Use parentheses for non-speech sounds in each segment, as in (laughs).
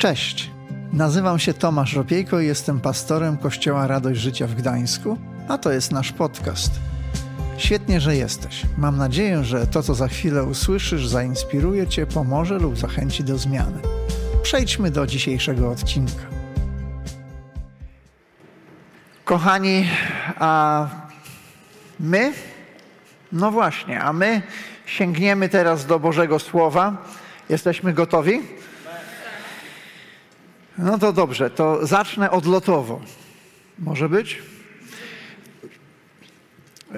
Cześć, nazywam się Tomasz Ropiejko i jestem pastorem Kościoła Radość Życia w Gdańsku, a to jest nasz podcast. Świetnie, że jesteś. Mam nadzieję, że to, co za chwilę usłyszysz, zainspiruje Cię, pomoże lub zachęci do zmiany. Przejdźmy do dzisiejszego odcinka. Kochani, a my? No właśnie, a my sięgniemy teraz do Bożego Słowa. Jesteśmy gotowi? No to dobrze, to zacznę odlotowo. Może być?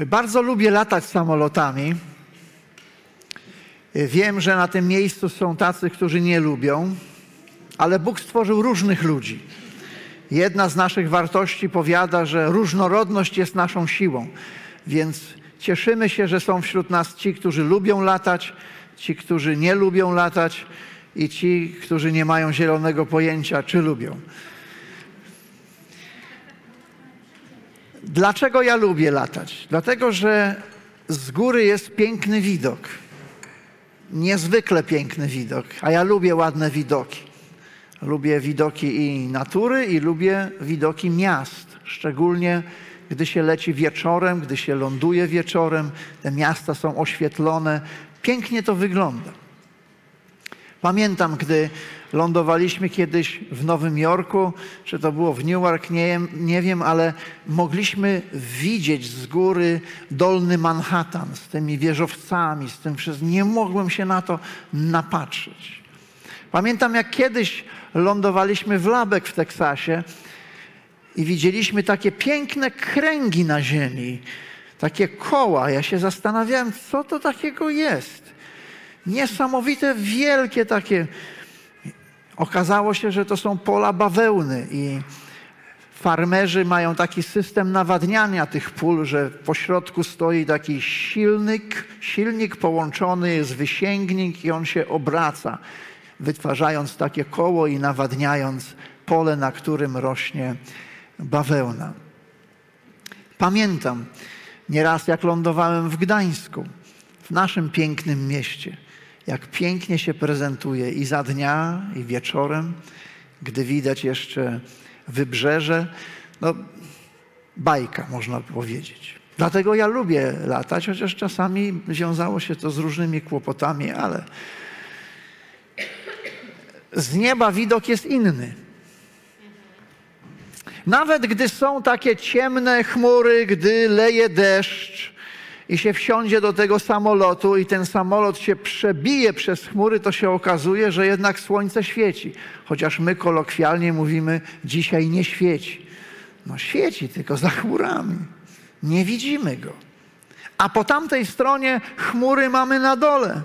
Bardzo lubię latać samolotami. Wiem, że na tym miejscu są tacy, którzy nie lubią, ale Bóg stworzył różnych ludzi. Jedna z naszych wartości powiada, że różnorodność jest naszą siłą, więc cieszymy się, że są wśród nas ci, którzy lubią latać, ci, którzy nie lubią latać i ci, którzy nie mają zielonego pojęcia, czy lubią. Dlaczego ja lubię latać? Dlatego, że z góry jest piękny widok. Niezwykle piękny widok, a ja lubię ładne widoki. Lubię widoki i natury, i lubię widoki miast, szczególnie gdy się leci wieczorem, gdy się ląduje wieczorem, te miasta są oświetlone. Pięknie to wygląda. Pamiętam, gdy lądowaliśmy kiedyś w Nowym Jorku, czy to było w Newark, nie, nie wiem, ale mogliśmy widzieć z góry dolny Manhattan z tymi wieżowcami, z tym wszystkim. Nie mogłem się na to napatrzeć. Pamiętam, jak kiedyś lądowaliśmy w Labek w Teksasie i widzieliśmy takie piękne kręgi na ziemi, takie koła. Ja się zastanawiałem, co to takiego jest. Niesamowite, wielkie takie. Okazało się, że to są pola bawełny i farmerzy mają taki system nawadniania tych pól, że po środku stoi taki silnik, silnik połączony jest wysięgnik i on się obraca, wytwarzając takie koło i nawadniając pole, na którym rośnie bawełna. Pamiętam nieraz, jak lądowałem w Gdańsku, w naszym pięknym mieście jak pięknie się prezentuje i za dnia, i wieczorem, gdy widać jeszcze wybrzeże. No, bajka, można powiedzieć. Dlatego ja lubię latać, chociaż czasami wiązało się to z różnymi kłopotami, ale z nieba widok jest inny. Nawet gdy są takie ciemne chmury, gdy leje deszcz, i się wsiądzie do tego samolotu i ten samolot się przebije przez chmury, to się okazuje, że jednak słońce świeci. Chociaż my kolokwialnie mówimy, dzisiaj nie świeci. No świeci, tylko za chmurami. Nie widzimy go. A po tamtej stronie chmury mamy na dole.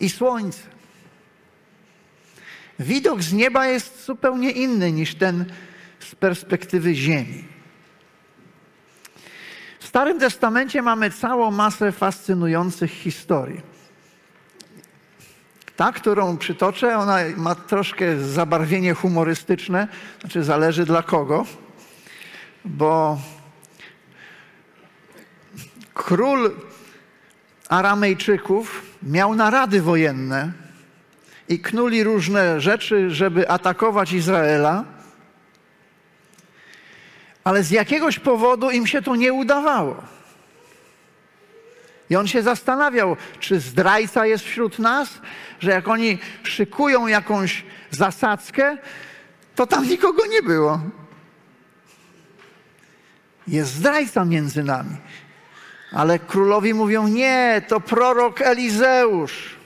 I słońce. Widok z nieba jest zupełnie inny niż ten z perspektywy Ziemi. Starym Testamencie mamy całą masę fascynujących historii. Ta, którą przytoczę, ona ma troszkę zabarwienie humorystyczne, znaczy zależy dla kogo, bo król Aramejczyków miał narady wojenne i knuli różne rzeczy, żeby atakować Izraela ale z jakiegoś powodu im się to nie udawało. I on się zastanawiał, czy zdrajca jest wśród nas, że jak oni szykują jakąś zasadzkę, to tam nikogo nie było. Jest zdrajca między nami. Ale królowi mówią: Nie, to prorok Elizeusz.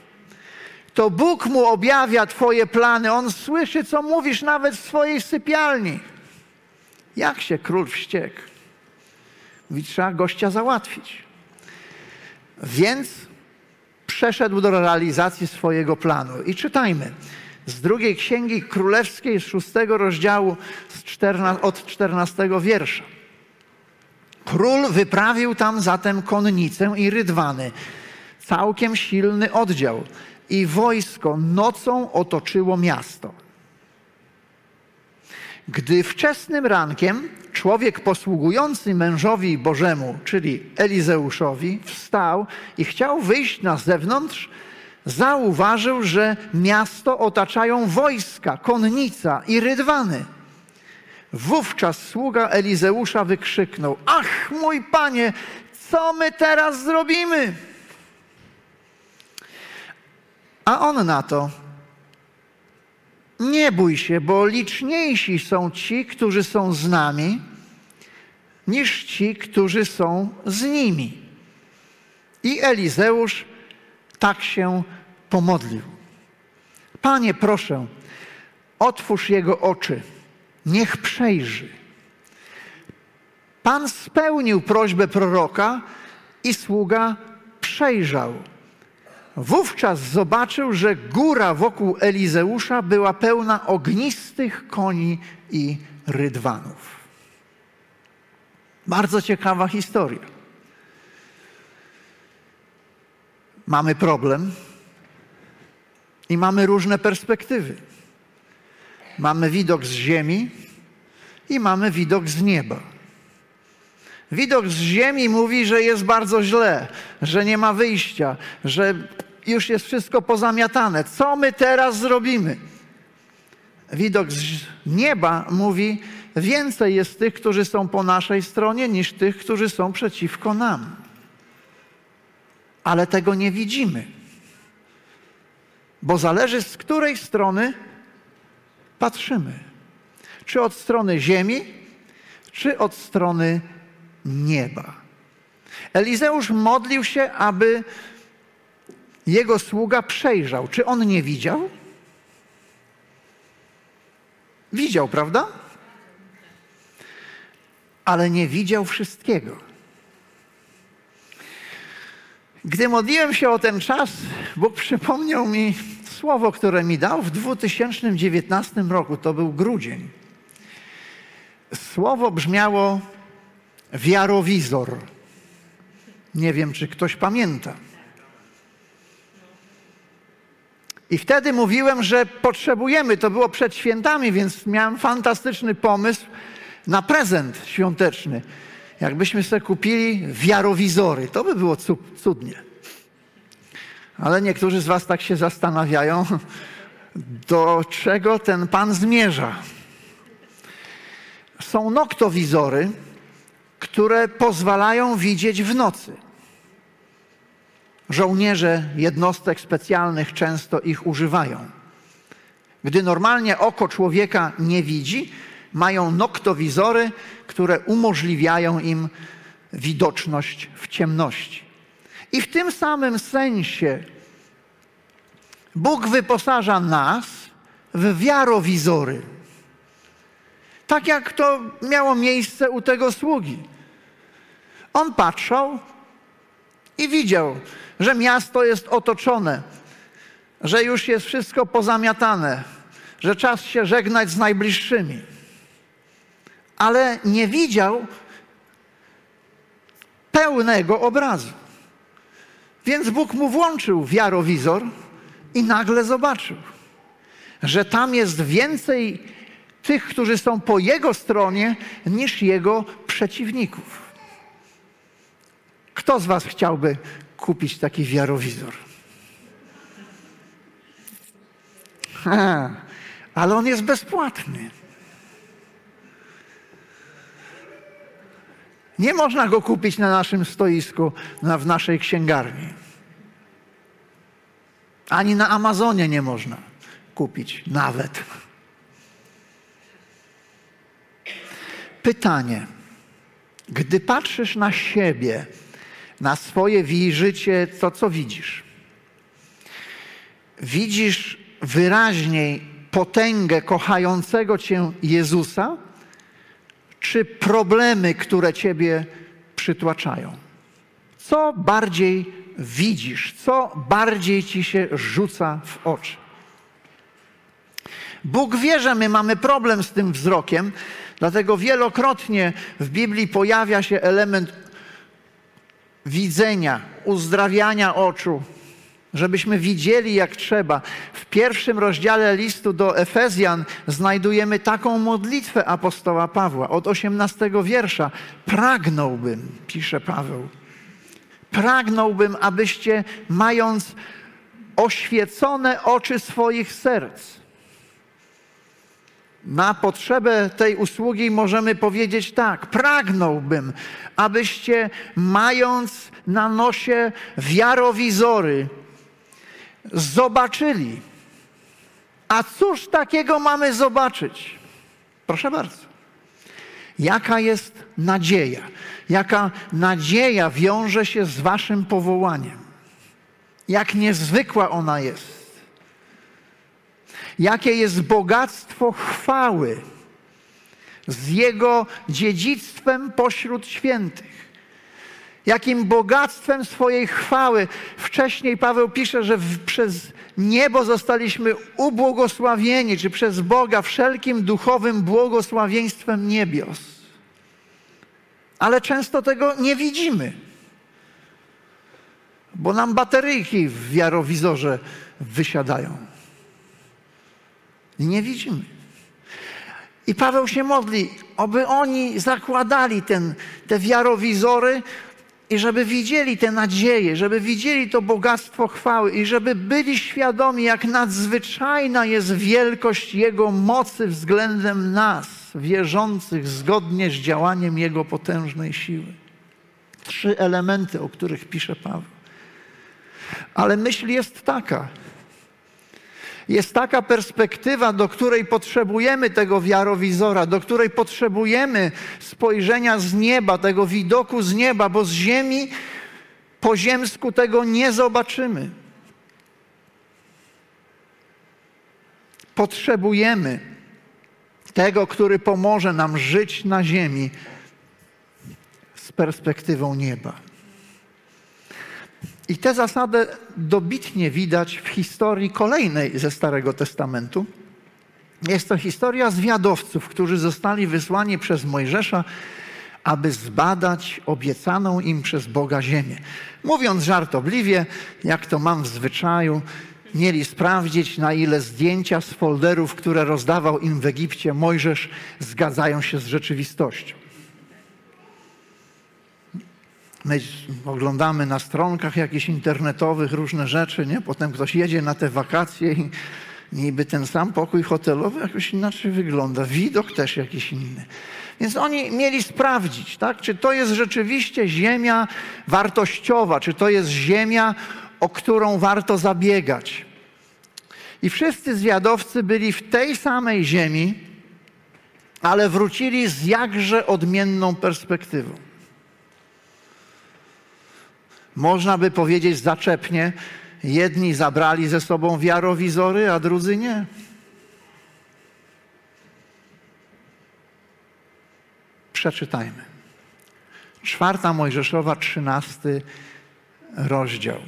To Bóg mu objawia Twoje plany. On słyszy, co mówisz nawet w swojej sypialni. Jak się król wściekł? Mówi, trzeba gościa załatwić. Więc przeszedł do realizacji swojego planu. I czytajmy z drugiej księgi królewskiej, z szóstego rozdziału, z czterna, od czternastego wiersza. Król wyprawił tam zatem konnicę i rydwany, całkiem silny oddział, i wojsko nocą otoczyło miasto. Gdy wczesnym rankiem człowiek posługujący mężowi Bożemu, czyli Elizeuszowi, wstał i chciał wyjść na zewnątrz, zauważył, że miasto otaczają wojska, konnica i rydwany. Wówczas sługa Elizeusza wykrzyknął: Ach, mój panie, co my teraz zrobimy? A on na to: Nie bój się, bo liczniejsi są ci, którzy są z nami, niż ci, którzy są z nimi. I Elizeusz tak się pomodlił. Panie, proszę, otwórz jego oczy, niech przejrzy. Pan spełnił prośbę proroka i sługa przejrzał. Wówczas zobaczył, że góra wokół Elizeusza była pełna ognistych koni i rydwanów. Bardzo ciekawa historia. Mamy problem i mamy różne perspektywy. Mamy widok z ziemi i mamy widok z nieba. Widok z ziemi mówi, że jest bardzo źle, że nie ma wyjścia, że już jest wszystko pozamiatane. Co my teraz zrobimy? Widok z nieba mówi, więcej jest tych, którzy są po naszej stronie, niż tych, którzy są przeciwko nam. Ale tego nie widzimy, bo zależy z której strony patrzymy. Czy od strony ziemi, czy od strony nieba. Elizeusz modlił się, aby jego sługa przejrzał. Czy on nie widział? Widział, prawda? Ale nie widział wszystkiego. Gdy modliłem się o ten czas, Bóg przypomniał mi słowo, które mi dał w 2019 roku. To był grudzień. Słowo brzmiało wiarowizor. Nie wiem, czy ktoś pamięta. I wtedy mówiłem, że potrzebujemy, to było przed świętami, więc miałem fantastyczny pomysł na prezent świąteczny. Jakbyśmy sobie kupili wiarowizory, to by było cudnie. Ale niektórzy z Was tak się zastanawiają, (laughs) do czego ten Pan zmierza. Są noktowizory, które pozwalają widzieć w nocy. Żołnierze jednostek specjalnych często ich używają. Gdy normalnie oko człowieka nie widzi, mają noktowizory, które umożliwiają im widoczność w ciemności. I w tym samym sensie Bóg wyposaża nas w wiarowizory. Tak jak to miało miejsce u tego sługi. On patrzał i widział, że miasto jest otoczone, że już jest wszystko pozamiatane, że czas się żegnać z najbliższymi. Ale nie widział pełnego obrazu. Więc Bóg mu włączył wiarowizor i nagle zobaczył, że tam jest więcej tych, którzy są po jego stronie, niż jego przeciwników. Kto z Was chciałby kupić taki wiarowizor? Ha, ale on jest bezpłatny. Nie można go kupić na naszym stoisku, na, w naszej księgarni. Ani na Amazonie nie można kupić nawet. Pytanie. Gdy patrzysz na siebie, na swoje życie, to co widzisz? Widzisz wyraźniej potęgę kochającego Cię Jezusa, czy problemy, które Ciebie przytłaczają? Co bardziej widzisz? Co bardziej Ci się rzuca w oczy? Bóg wie, że my mamy problem z tym wzrokiem, dlatego wielokrotnie w Biblii pojawia się element widzenia, uzdrawiania oczu, żebyśmy widzieli jak trzeba. W pierwszym rozdziale listu do Efezjan znajdujemy taką modlitwę apostoła Pawła od 18 wiersza. Pragnąłbym, pisze Paweł, pragnąłbym, abyście mając oświecone oczy swoich serc. Na potrzebę tej usługi możemy powiedzieć tak: pragnąłbym, abyście, mając na nosie wiarowizory, zobaczyli. A cóż takiego mamy zobaczyć? Proszę bardzo. Jaka jest nadzieja? Jaka nadzieja wiąże się z Waszym powołaniem? Jak niezwykła ona jest? Jakie jest bogactwo chwały z Jego dziedzictwem pośród świętych? Jakim bogactwem swojej chwały. Wcześniej Paweł pisze, że w, przez niebo zostaliśmy ubłogosławieni, czy przez Boga wszelkim duchowym błogosławieństwem niebios. Ale często tego nie widzimy, bo nam bateryjki w wiarowizorze wysiadają. Nie widzimy. I Paweł się modli, aby oni zakładali ten, te wiarowizory i żeby widzieli te nadzieje, żeby widzieli to bogactwo chwały i żeby byli świadomi, jak nadzwyczajna jest wielkość Jego mocy względem nas, wierzących zgodnie z działaniem Jego potężnej siły. Trzy elementy, o których pisze Paweł. Ale myśl jest taka, jest taka perspektywa, do której potrzebujemy tego wiarowizora, do której potrzebujemy spojrzenia z nieba, tego widoku z nieba, bo z ziemi po ziemsku tego nie zobaczymy. Potrzebujemy tego, który pomoże nam żyć na ziemi z perspektywą nieba. I tę zasadę dobitnie widać w historii kolejnej ze Starego Testamentu. Jest to historia zwiadowców, którzy zostali wysłani przez Mojżesza, aby zbadać obiecaną im przez Boga ziemię. Mówiąc żartobliwie, jak to mam w zwyczaju, mieli sprawdzić, na ile zdjęcia z folderów, które rozdawał im w Egipcie Mojżesz, zgadzają się z rzeczywistością. My oglądamy na stronkach jakichś internetowych różne rzeczy, nie? Potem ktoś jedzie na te wakacje i niby ten sam pokój hotelowy jakoś inaczej wygląda. Widok też jakiś inny. Więc oni mieli sprawdzić, tak? czy to jest rzeczywiście ziemia wartościowa, czy to jest ziemia, o którą warto zabiegać. I wszyscy zwiadowcy byli w tej samej ziemi, ale wrócili z jakże odmienną perspektywą. Można by powiedzieć zaczepnie, jedni zabrali ze sobą wiarowizory, a drudzy nie. Przeczytajmy. Czwarta Mojżeszowa, trzynasty rozdział.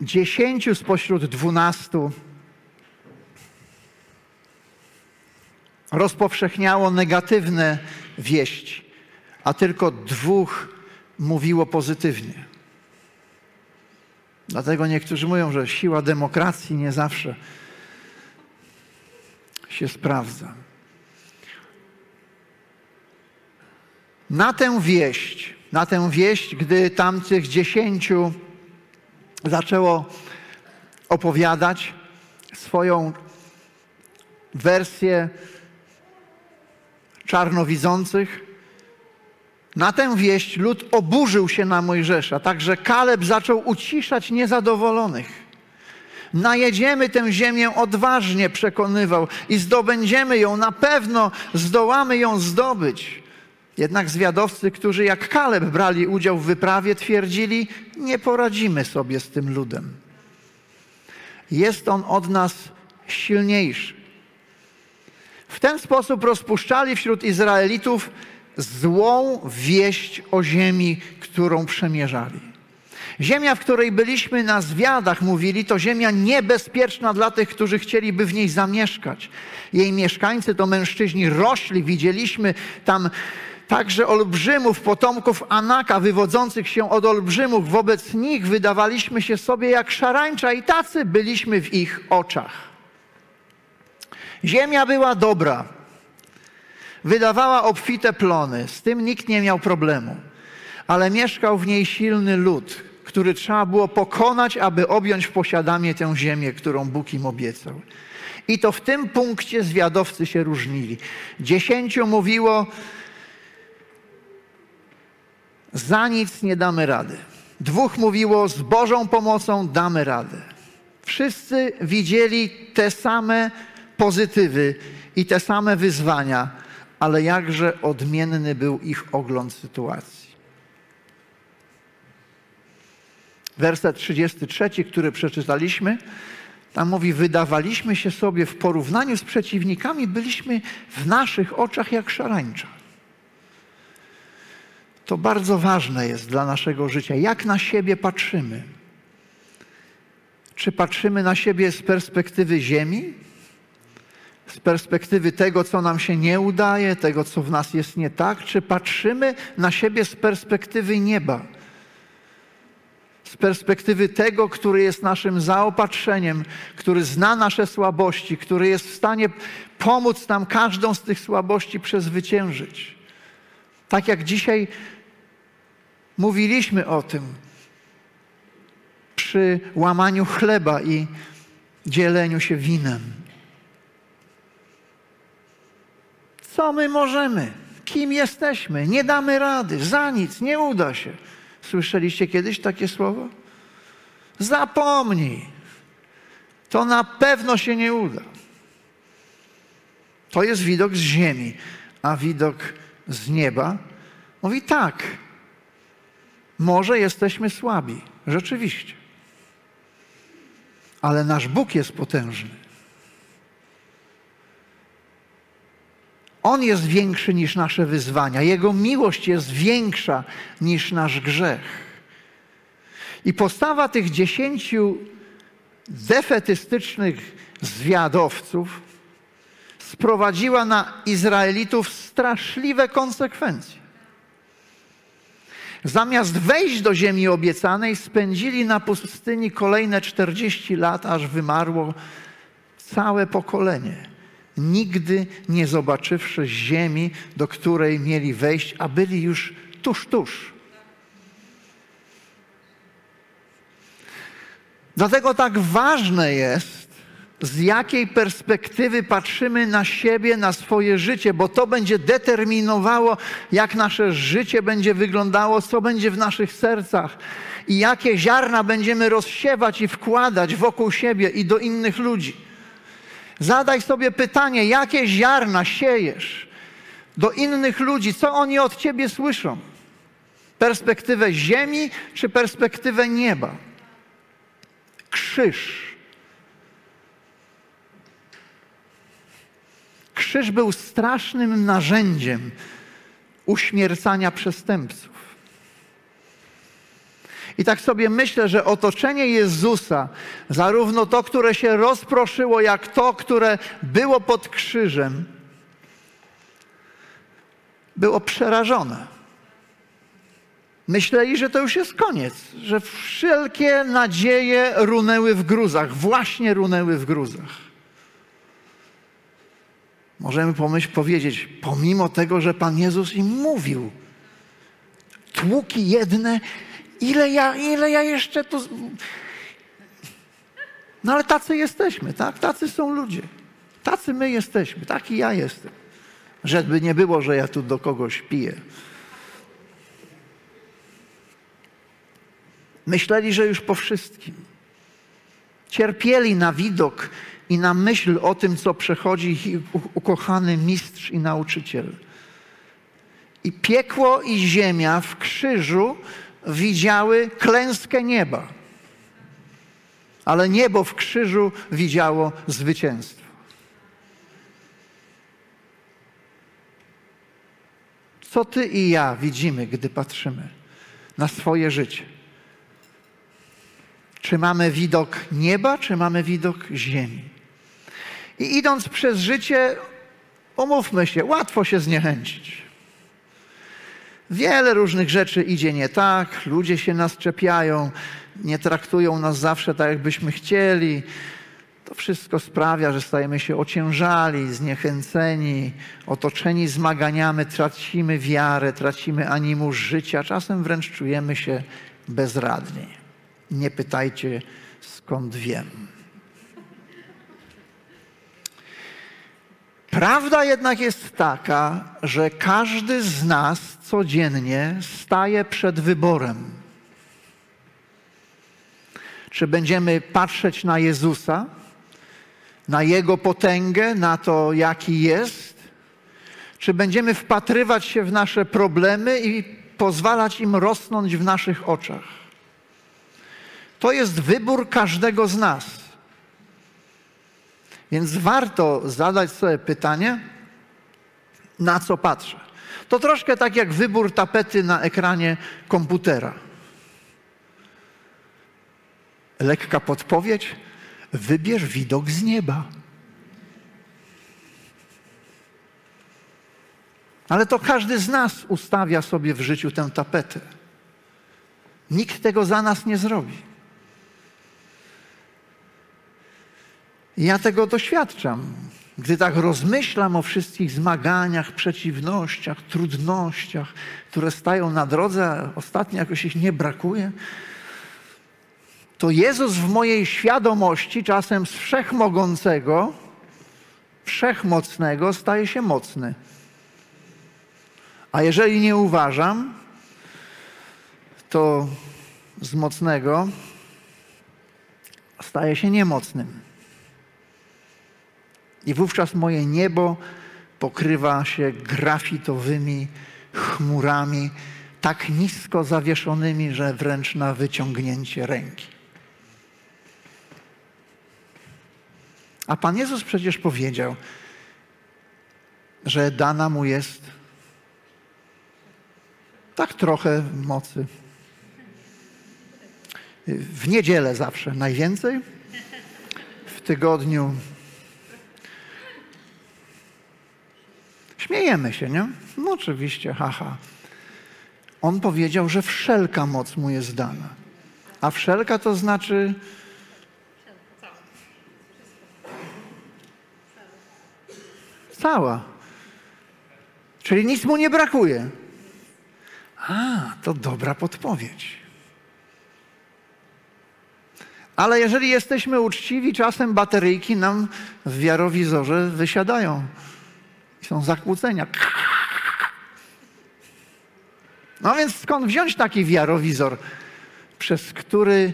Dziesięciu spośród dwunastu rozpowszechniało negatywne wieści, a tylko dwóch mówiło pozytywnie. Dlatego niektórzy mówią, że siła demokracji nie zawsze się sprawdza. Na tę wieść, na tę wieść, gdy tamtych dziesięciu zaczęło opowiadać swoją wersję czarnowidzących, na tę wieść lud oburzył się na Mojżesza, także Kaleb zaczął uciszać niezadowolonych. Najedziemy tę ziemię odważnie, przekonywał, i zdobędziemy ją, na pewno zdołamy ją zdobyć. Jednak zwiadowcy, którzy jak Kaleb brali udział w wyprawie, twierdzili: Nie poradzimy sobie z tym ludem. Jest on od nas silniejszy. W ten sposób rozpuszczali wśród Izraelitów złą wieść o ziemi, którą przemierzali. Ziemia, w której byliśmy na zwiadach, mówili, to ziemia niebezpieczna dla tych, którzy chcieliby w niej zamieszkać. Jej mieszkańcy to mężczyźni rośli. Widzieliśmy tam także olbrzymów, potomków Anaka, wywodzących się od olbrzymów. Wobec nich wydawaliśmy się sobie jak szarańcza i tacy byliśmy w ich oczach. Ziemia była dobra, wydawała obfite plony, z tym nikt nie miał problemu, ale mieszkał w niej silny lud, który trzeba było pokonać, aby objąć w posiadanie tę ziemię, którą Bóg im obiecał. I to w tym punkcie zwiadowcy się różnili. Dziesięciu mówiło, za nic nie damy rady. Dwóch mówiło, z Bożą pomocą damy radę. Wszyscy widzieli te same pozytywy i te same wyzwania, ale jakże odmienny był ich ogląd sytuacji. Werset 33, który przeczytaliśmy, tam mówi: Wydawaliśmy się sobie w porównaniu z przeciwnikami, byliśmy w naszych oczach jak szarańcza. To bardzo ważne jest dla naszego życia, jak na siebie patrzymy. Czy patrzymy na siebie z perspektywy ziemi, z perspektywy tego, co nam się nie udaje, tego, co w nas jest nie tak, czy patrzymy na siebie z perspektywy nieba, z perspektywy tego, który jest naszym zaopatrzeniem, który zna nasze słabości, który jest w stanie pomóc nam każdą z tych słabości przezwyciężyć. Tak jak dzisiaj mówiliśmy o tym przy łamaniu chleba i dzieleniu się winem. Co my możemy? Kim jesteśmy? Nie damy rady, za nic, nie uda się. Słyszeliście kiedyś takie słowo? Zapomnij. To na pewno się nie uda. To jest widok z ziemi, a widok z nieba mówi tak. Może jesteśmy słabi, rzeczywiście. Ale nasz Bóg jest potężny. On jest większy niż nasze wyzwania. Jego miłość jest większa niż nasz grzech. I postawa tych dziesięciu defetystycznych zwiadowców sprowadziła na Izraelitów straszliwe konsekwencje. Zamiast wejść do ziemi obiecanej, spędzili na pustyni kolejne 40 lat, aż wymarło całe pokolenie nigdy nie zobaczywszy ziemi, do której mieli wejść, a byli już tuż, tuż. Dlatego tak ważne jest, z jakiej perspektywy patrzymy na siebie, na swoje życie, bo to będzie determinowało, jak nasze życie będzie wyglądało, co będzie w naszych sercach i jakie ziarna będziemy rozsiewać i wkładać wokół siebie i do innych ludzi. Zadaj sobie pytanie, jakie ziarna siejesz do innych ludzi, co oni od ciebie słyszą? Perspektywę ziemi czy perspektywę nieba? Krzyż. Krzyż był strasznym narzędziem uśmiercania przestępców. I tak sobie myślę, że otoczenie Jezusa, zarówno to, które się rozproszyło, jak to, które było pod krzyżem, było przerażone. Myśleli, że to już jest koniec, że wszelkie nadzieje runęły w gruzach, właśnie runęły w gruzach. Możemy pomyśl, powiedzieć, pomimo tego, że Pan Jezus im mówił, tłuki jedne ile ja, ile ja jeszcze tu. No ale tacy jesteśmy, tak? Tacy są ludzie. Tacy my jesteśmy, taki ja jestem. Żeby nie było, że ja tu do kogoś piję. Myśleli, że już po wszystkim. Cierpieli na widok i na myśl o tym, co przechodzi ich ukochany mistrz i nauczyciel. I piekło i ziemia w krzyżu widziały klęskę nieba, ale niebo w krzyżu widziało zwycięstwo. Co ty i ja widzimy, gdy patrzymy na swoje życie? Czy mamy widok nieba, czy mamy widok ziemi? I idąc przez życie, umówmy się, łatwo się zniechęcić. Wiele różnych rzeczy idzie nie tak, ludzie się nas czepiają, nie traktują nas zawsze tak, jakbyśmy chcieli. To wszystko sprawia, że stajemy się ociężali, zniechęceni, otoczeni zmaganiami, tracimy wiarę, tracimy animusz życia, czasem wręcz czujemy się bezradni. Nie pytajcie, skąd wiem. Prawda jednak jest taka, że każdy z nas codziennie staje przed wyborem. Czy będziemy patrzeć na Jezusa, na Jego potęgę, na to, jaki jest, czy będziemy wpatrywać się w nasze problemy i pozwalać im rosnąć w naszych oczach. To jest wybór każdego z nas. Więc warto zadać sobie pytanie, na co patrzę. To troszkę tak jak wybór tapety na ekranie komputera. Lekka podpowiedź: wybierz widok z nieba. Ale to każdy z nas ustawia sobie w życiu tę tapetę. Nikt tego za nas nie zrobi. Ja tego doświadczam. Gdy tak rozmyślam o wszystkich zmaganiach, przeciwnościach, trudnościach, które stają na drodze, ostatnio jakoś ich nie brakuje, to Jezus w mojej świadomości czasem z wszechmogącego, wszechmocnego staje się mocny. A jeżeli nie uważam, to z mocnego staje się niemocnym. I wówczas moje niebo pokrywa się grafitowymi chmurami, tak nisko zawieszonymi, że wręcz na wyciągnięcie ręki. A Pan Jezus przecież powiedział, że dana mu jest tak trochę mocy. W niedzielę zawsze najwięcej, w tygodniu. Śmiejemy się, nie? No oczywiście, haha. On powiedział, że wszelka moc mu jest dana. A wszelka to znaczy. Cała. Czyli nic mu nie brakuje. A, to dobra podpowiedź. Ale jeżeli jesteśmy uczciwi, czasem bateryjki nam w wiarowizorze wysiadają. Są zakłócenia. No więc skąd wziąć taki wiarowizor, przez który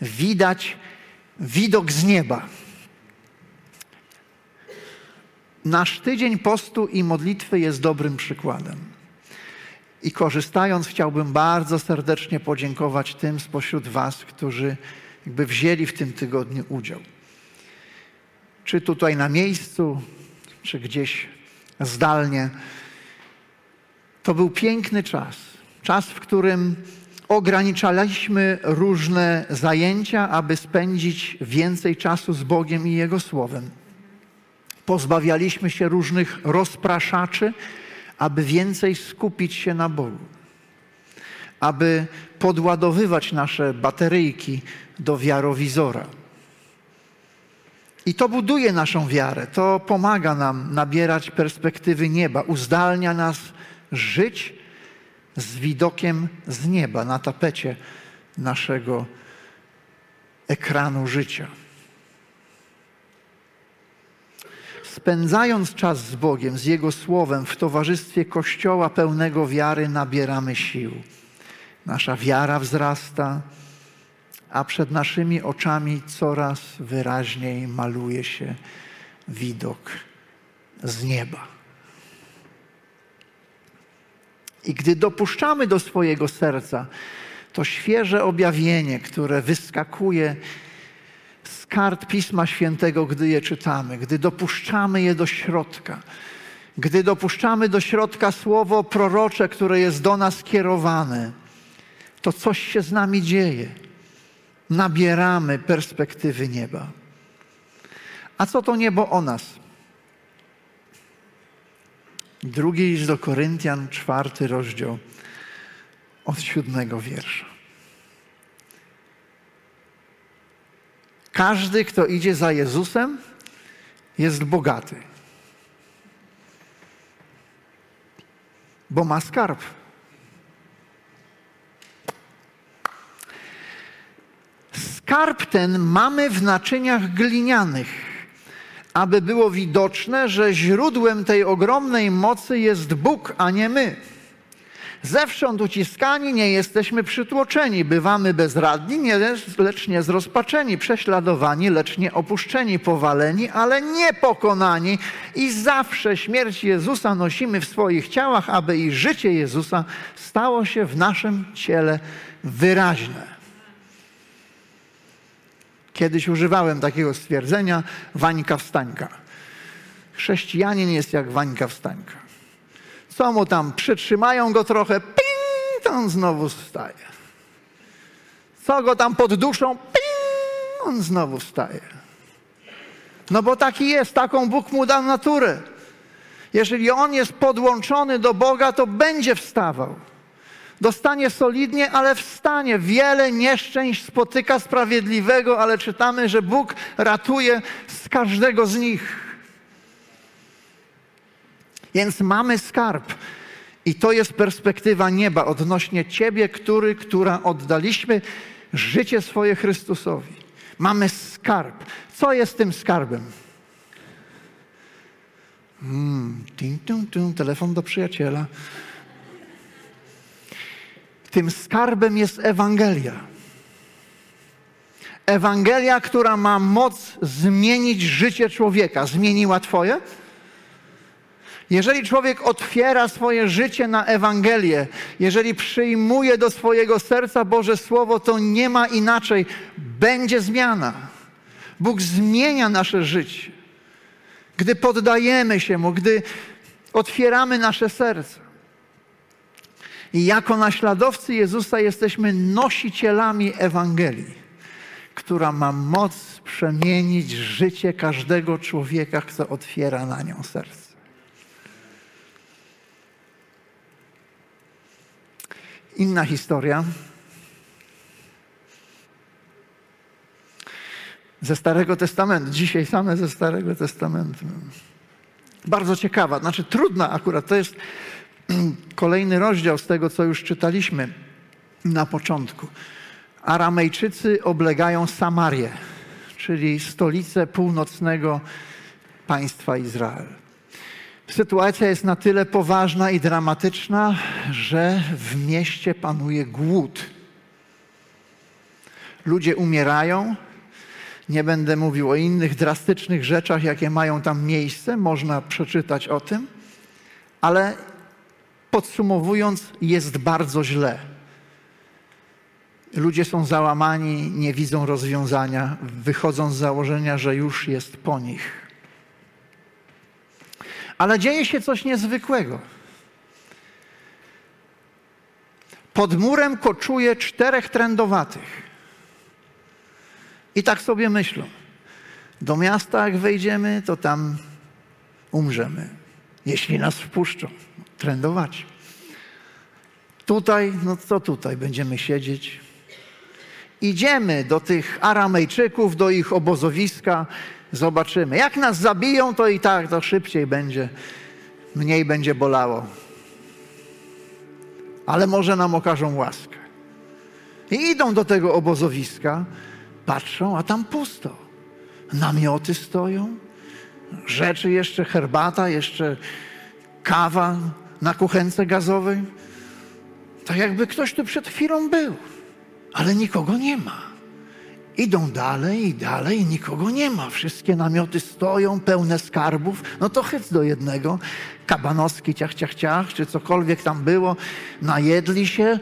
widać widok z nieba? Nasz tydzień postu i modlitwy jest dobrym przykładem. I korzystając, chciałbym bardzo serdecznie podziękować tym spośród Was, którzy jakby wzięli w tym tygodniu udział. Czy tutaj na miejscu, czy gdzieś zdalnie. To był piękny czas. Czas, w którym ograniczaliśmy różne zajęcia, aby spędzić więcej czasu z Bogiem i Jego Słowem. Pozbawialiśmy się różnych rozpraszaczy, aby więcej skupić się na Bogu, aby podładowywać nasze bateryjki do wiarowizora. I to buduje naszą wiarę, to pomaga nam nabierać perspektywy nieba, uzdalnia nas żyć z widokiem z nieba na tapecie naszego ekranu życia. Spędzając czas z Bogiem, z Jego Słowem, w towarzystwie Kościoła pełnego wiary, nabieramy sił. Nasza wiara wzrasta, a przed naszymi oczami coraz wyraźniej maluje się widok z nieba. I gdy dopuszczamy do swojego serca to świeże objawienie, które wyskakuje z kart Pisma Świętego, gdy je czytamy, gdy dopuszczamy je do środka, gdy dopuszczamy do środka słowo prorocze, które jest do nas kierowane, to coś się z nami dzieje. Nabieramy perspektywy nieba. A co to niebo o nas? Drugi list do Koryntian, czwarty rozdział, od siódmego wiersza. Każdy, kto idzie za Jezusem, jest bogaty, bo ma skarb. Skarb ten mamy w naczyniach glinianych, aby było widoczne, że źródłem tej ogromnej mocy jest Bóg, a nie my. Zewsząd uciskani nie jesteśmy przytłoczeni, bywamy bezradni, nie, lecz nie zrozpaczeni, prześladowani, lecz nie opuszczeni, powaleni, ale nie pokonani i zawsze śmierć Jezusa nosimy w swoich ciałach, aby i życie Jezusa stało się w naszym ciele wyraźne. Kiedyś używałem takiego stwierdzenia Wańka wstańka. Chrześcijanin jest jak Wańka wstańka. Co mu tam, przytrzymają go trochę, ping, to on znowu wstaje. Co go tam podduszą, ping, on znowu wstaje. No bo taki jest, taką Bóg mu dał naturę. Jeżeli on jest podłączony do Boga, to będzie wstawał. Dostanie solidnie, ale wstanie. Wiele nieszczęść spotyka sprawiedliwego, ale czytamy, że Bóg ratuje z każdego z nich. Więc mamy skarb. I to jest perspektywa nieba odnośnie Ciebie, który, która oddaliśmy życie swoje Chrystusowi. Mamy skarb. Co jest tym skarbem? Hmm, ting, tung, tung, telefon do przyjaciela. Tym skarbem jest Ewangelia. Ewangelia, która ma moc zmienić życie człowieka. Zmieniła Twoje? Jeżeli człowiek otwiera swoje życie na Ewangelię, jeżeli przyjmuje do swojego serca Boże Słowo, to nie ma inaczej. Będzie zmiana. Bóg zmienia nasze życie. Gdy poddajemy się Mu, gdy otwieramy nasze serce. I jako naśladowcy Jezusa jesteśmy nosicielami Ewangelii, która ma moc przemienić życie każdego człowieka, kto otwiera na nią serce. Inna historia. Ze Starego Testamentu, dzisiaj same ze Starego Testamentu. Bardzo ciekawa, znaczy trudna akurat. To jest (clears throat) kolejny rozdział z tego, co już czytaliśmy na początku. Aramejczycy oblegają Samarię, czyli stolicę północnego państwa Izrael. Sytuacja jest na tyle poważna i dramatyczna, że w mieście panuje głód. Ludzie umierają. Nie będę mówił o innych drastycznych rzeczach, jakie mają tam miejsce, można przeczytać o tym, ale podsumowując, jest bardzo źle. Ludzie są załamani, nie widzą rozwiązania, wychodzą z założenia, że już jest po nich. Ale dzieje się coś niezwykłego. Pod murem koczuje czterech trędowatych. I tak sobie myślą. Do miasta, jak wejdziemy, to tam umrzemy, jeśli nas wpuszczą. Trędować. Tutaj, no co tutaj? Będziemy siedzieć. Idziemy do tych Aramejczyków, do ich obozowiska Zobaczymy. Jak nas zabiją, to i tak to szybciej będzie, mniej będzie bolało. Ale może nam okażą łaskę. I idą do tego obozowiska, patrzą, a tam pusto. Namioty stoją, rzeczy jeszcze, herbata, jeszcze kawa na kuchence gazowej. Tak jakby ktoś tu przed chwilą był, ale nikogo nie ma. Idą dalej i dalej i nikogo nie ma. Wszystkie namioty stoją, pełne skarbów. No to chyc do jednego. Kabanowski, ciach, ciach, ciach, czy cokolwiek tam było. Najedli się.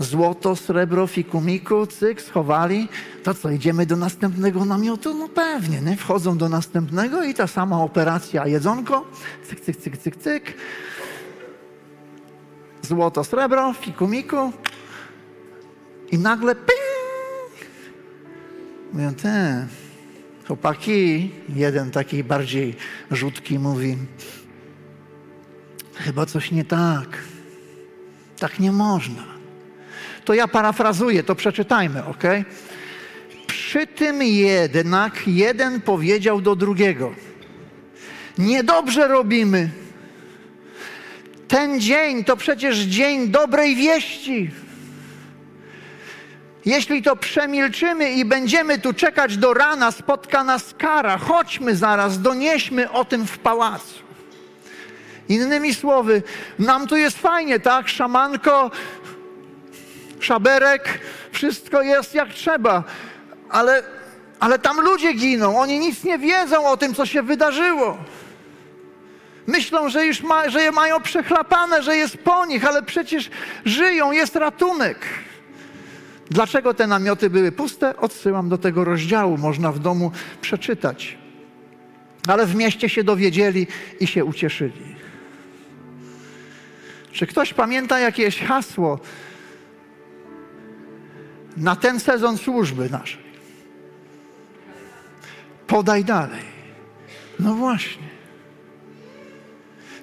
Złoto, srebro, fikumiku, cyk, schowali. To co, idziemy do następnego namiotu? No pewnie, nie? Wchodzą do następnego i ta sama operacja. Jedzonko, cyk, cyk, cyk, cyk, cyk. Złoto, srebro, fikumiku. I nagle ping! Mówią, te chłopaki, jeden taki bardziej rzutki mówi, chyba coś nie tak. Tak nie można. To ja parafrazuję, to przeczytajmy, ok? Przy tym jednak jeden powiedział do drugiego: Niedobrze robimy. Ten dzień to przecież dzień dobrej wieści. Jeśli to przemilczymy i będziemy tu czekać do rana, spotka nas kara. Chodźmy zaraz, donieśmy o tym w pałacu. Innymi słowy, nam tu jest fajnie, tak? Szamanko, szaberek, wszystko jest jak trzeba, ale, ale tam ludzie giną, oni nic nie wiedzą o tym, co się wydarzyło. Myślą, że już ma, że je mają przechlapane, że jest po nich, ale przecież żyją, jest ratunek. Dlaczego te namioty były puste? Odsyłam do tego rozdziału, można w domu przeczytać. Ale w mieście się dowiedzieli i się ucieszyli. Czy ktoś pamięta jakieś hasło na ten sezon służby naszej? Podaj dalej. No właśnie.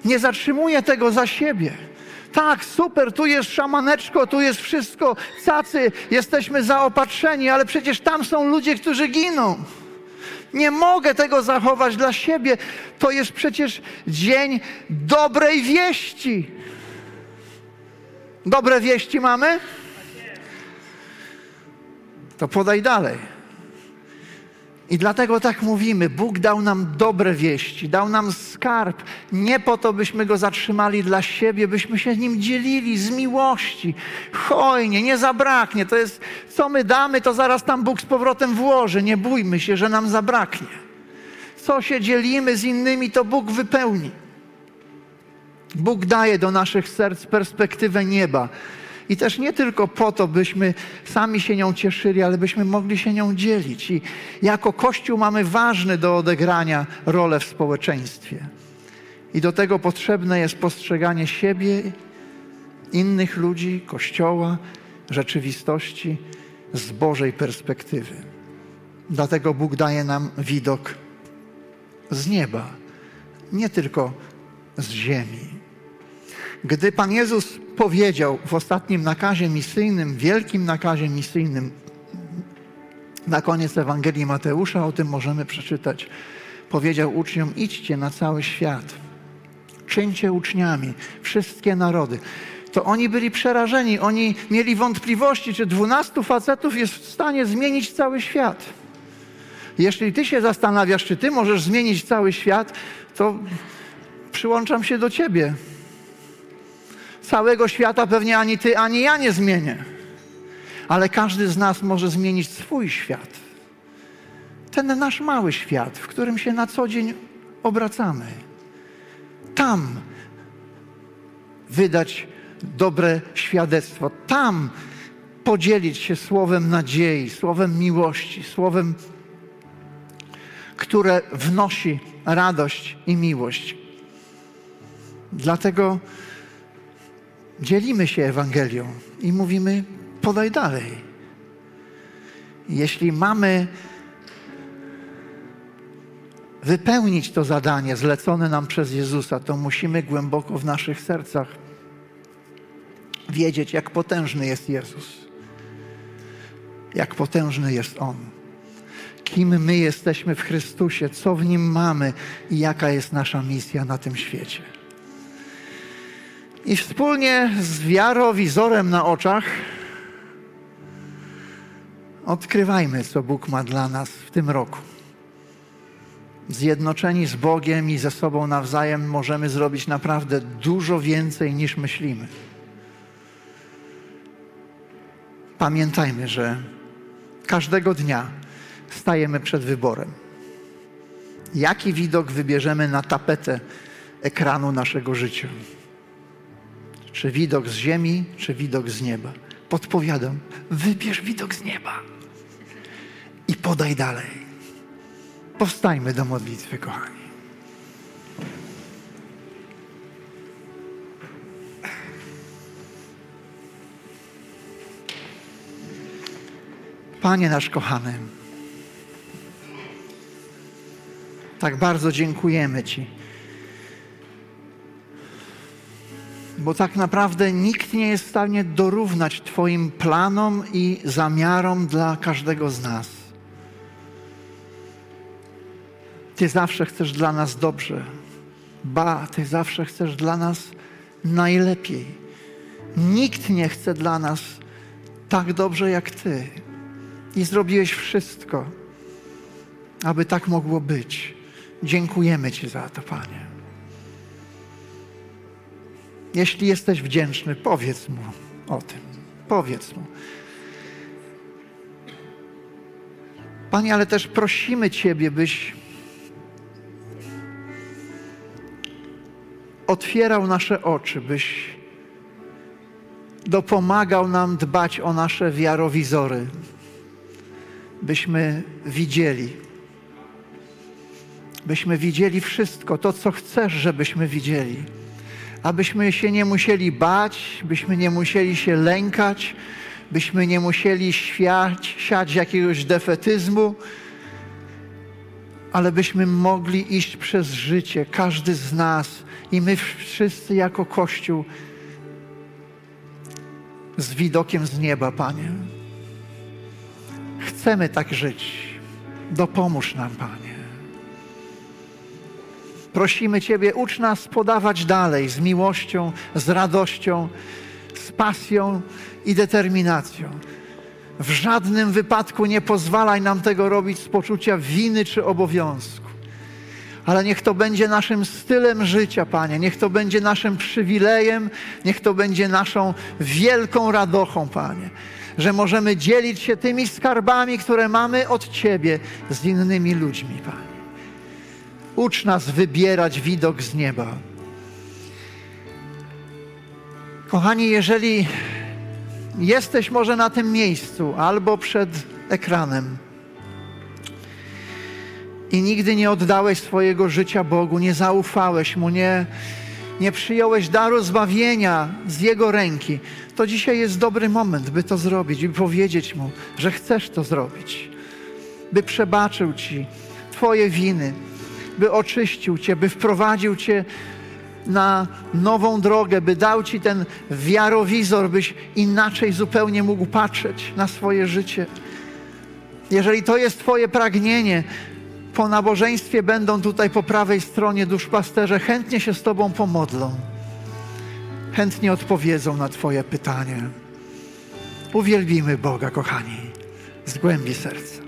Nie zatrzymuję tego za siebie. Tak, super, tu jest szamaneczko, tu jest wszystko, cacy, jesteśmy zaopatrzeni, ale przecież tam są ludzie, którzy giną. Nie mogę tego zachować dla siebie. To jest przecież dzień dobrej wieści. Dobre wieści mamy? To podaj dalej. I dlatego tak mówimy, Bóg dał nam dobre wieści, dał nam skarb, nie po to, byśmy go zatrzymali dla siebie, byśmy się nim dzielili z miłości, hojnie, nie zabraknie. To jest, co my damy, to zaraz tam Bóg z powrotem włoży, nie bójmy się, że nam zabraknie. Co się dzielimy z innymi, to Bóg wypełni. Bóg daje do naszych serc perspektywę nieba. I też nie tylko po to, byśmy sami się nią cieszyli, ale byśmy mogli się nią dzielić. I jako Kościół mamy ważny do odegrania rolę w społeczeństwie. I do tego potrzebne jest postrzeganie siebie, innych ludzi, Kościoła, rzeczywistości z Bożej perspektywy. Dlatego Bóg daje nam widok z nieba, nie tylko z ziemi. Gdy Pan Jezus powiedział w ostatnim nakazie misyjnym, wielkim nakazie misyjnym, na koniec Ewangelii Mateusza, o tym możemy przeczytać, powiedział uczniom: idźcie na cały świat, czyńcie uczniami wszystkie narody. To oni byli przerażeni, oni mieli wątpliwości, czy dwunastu facetów jest w stanie zmienić cały świat. Jeśli ty się zastanawiasz, czy ty możesz zmienić cały świat, to przyłączam się do ciebie całego świata pewnie ani ty, ani ja nie zmienię. Ale każdy z nas może zmienić swój świat. Ten nasz mały świat, w którym się na co dzień obracamy. Tam wydać dobre świadectwo. Tam podzielić się słowem nadziei, słowem miłości, słowem, które wnosi radość i miłość. Dlatego dzielimy się Ewangelią i mówimy: podaj dalej. Jeśli mamy wypełnić to zadanie zlecone nam przez Jezusa, to musimy głęboko w naszych sercach wiedzieć, jak potężny jest Jezus, jak potężny jest On, kim my jesteśmy w Chrystusie, co w Nim mamy i jaka jest nasza misja na tym świecie. I wspólnie z wiarowizorem na oczach odkrywajmy, co Bóg ma dla nas w tym roku. Zjednoczeni z Bogiem i ze sobą nawzajem możemy zrobić naprawdę dużo więcej niż myślimy. Pamiętajmy, że każdego dnia stajemy przed wyborem. Jaki widok wybierzemy na tapetę ekranu naszego życia? Czy widok z ziemi, czy widok z nieba? Podpowiadam, wybierz widok z nieba i podaj dalej. Powstajmy do modlitwy, kochani. Panie nasz kochany, tak bardzo dziękujemy Ci bo tak naprawdę nikt nie jest w stanie dorównać Twoim planom i zamiarom dla każdego z nas. Ty zawsze chcesz dla nas dobrze. Ba, Ty zawsze chcesz dla nas najlepiej. Nikt nie chce dla nas tak dobrze jak Ty. I zrobiłeś wszystko, aby tak mogło być. Dziękujemy Ci za to, Panie. Jeśli jesteś wdzięczny, powiedz Mu o tym. Powiedz Mu. Panie, ale też prosimy Ciebie, byś otwierał nasze oczy, byś dopomagał nam dbać o nasze wiarowizory, byśmy widzieli, byśmy widzieli wszystko, to co chcesz, żebyśmy widzieli, abyśmy się nie musieli bać, byśmy nie musieli się lękać, byśmy nie musieli świać, siać jakiegoś defetyzmu, ale byśmy mogli iść przez życie, każdy z nas i my wszyscy jako Kościół z widokiem z nieba, Panie. Chcemy tak żyć. Dopomóż nam, Panie. Prosimy Ciebie, ucz nas podawać dalej z miłością, z radością, z pasją i determinacją. W żadnym wypadku nie pozwalaj nam tego robić z poczucia winy czy obowiązku. Ale niech to będzie naszym stylem życia, Panie. Niech to będzie naszym przywilejem, niech to będzie naszą wielką radochą, Panie. Że możemy dzielić się tymi skarbami, które mamy od Ciebie z innymi ludźmi, Panie. Ucz nas wybierać widok z nieba. Kochani, jeżeli jesteś może na tym miejscu albo przed ekranem i nigdy nie oddałeś swojego życia Bogu, nie zaufałeś Mu, nie, nie przyjąłeś daru zbawienia z Jego ręki, to dzisiaj jest dobry moment, by to zrobić, by powiedzieć Mu, że chcesz to zrobić, by przebaczył Ci Twoje winy, by oczyścił Cię, by wprowadził Cię na nową drogę, by dał Ci ten wiarowizor, byś inaczej zupełnie mógł patrzeć na swoje życie. Jeżeli to jest Twoje pragnienie, po nabożeństwie będą tutaj po prawej stronie duszpasterze, chętnie się z Tobą pomodlą. Chętnie odpowiedzą na Twoje pytanie. Uwielbimy Boga, kochani, z głębi serca.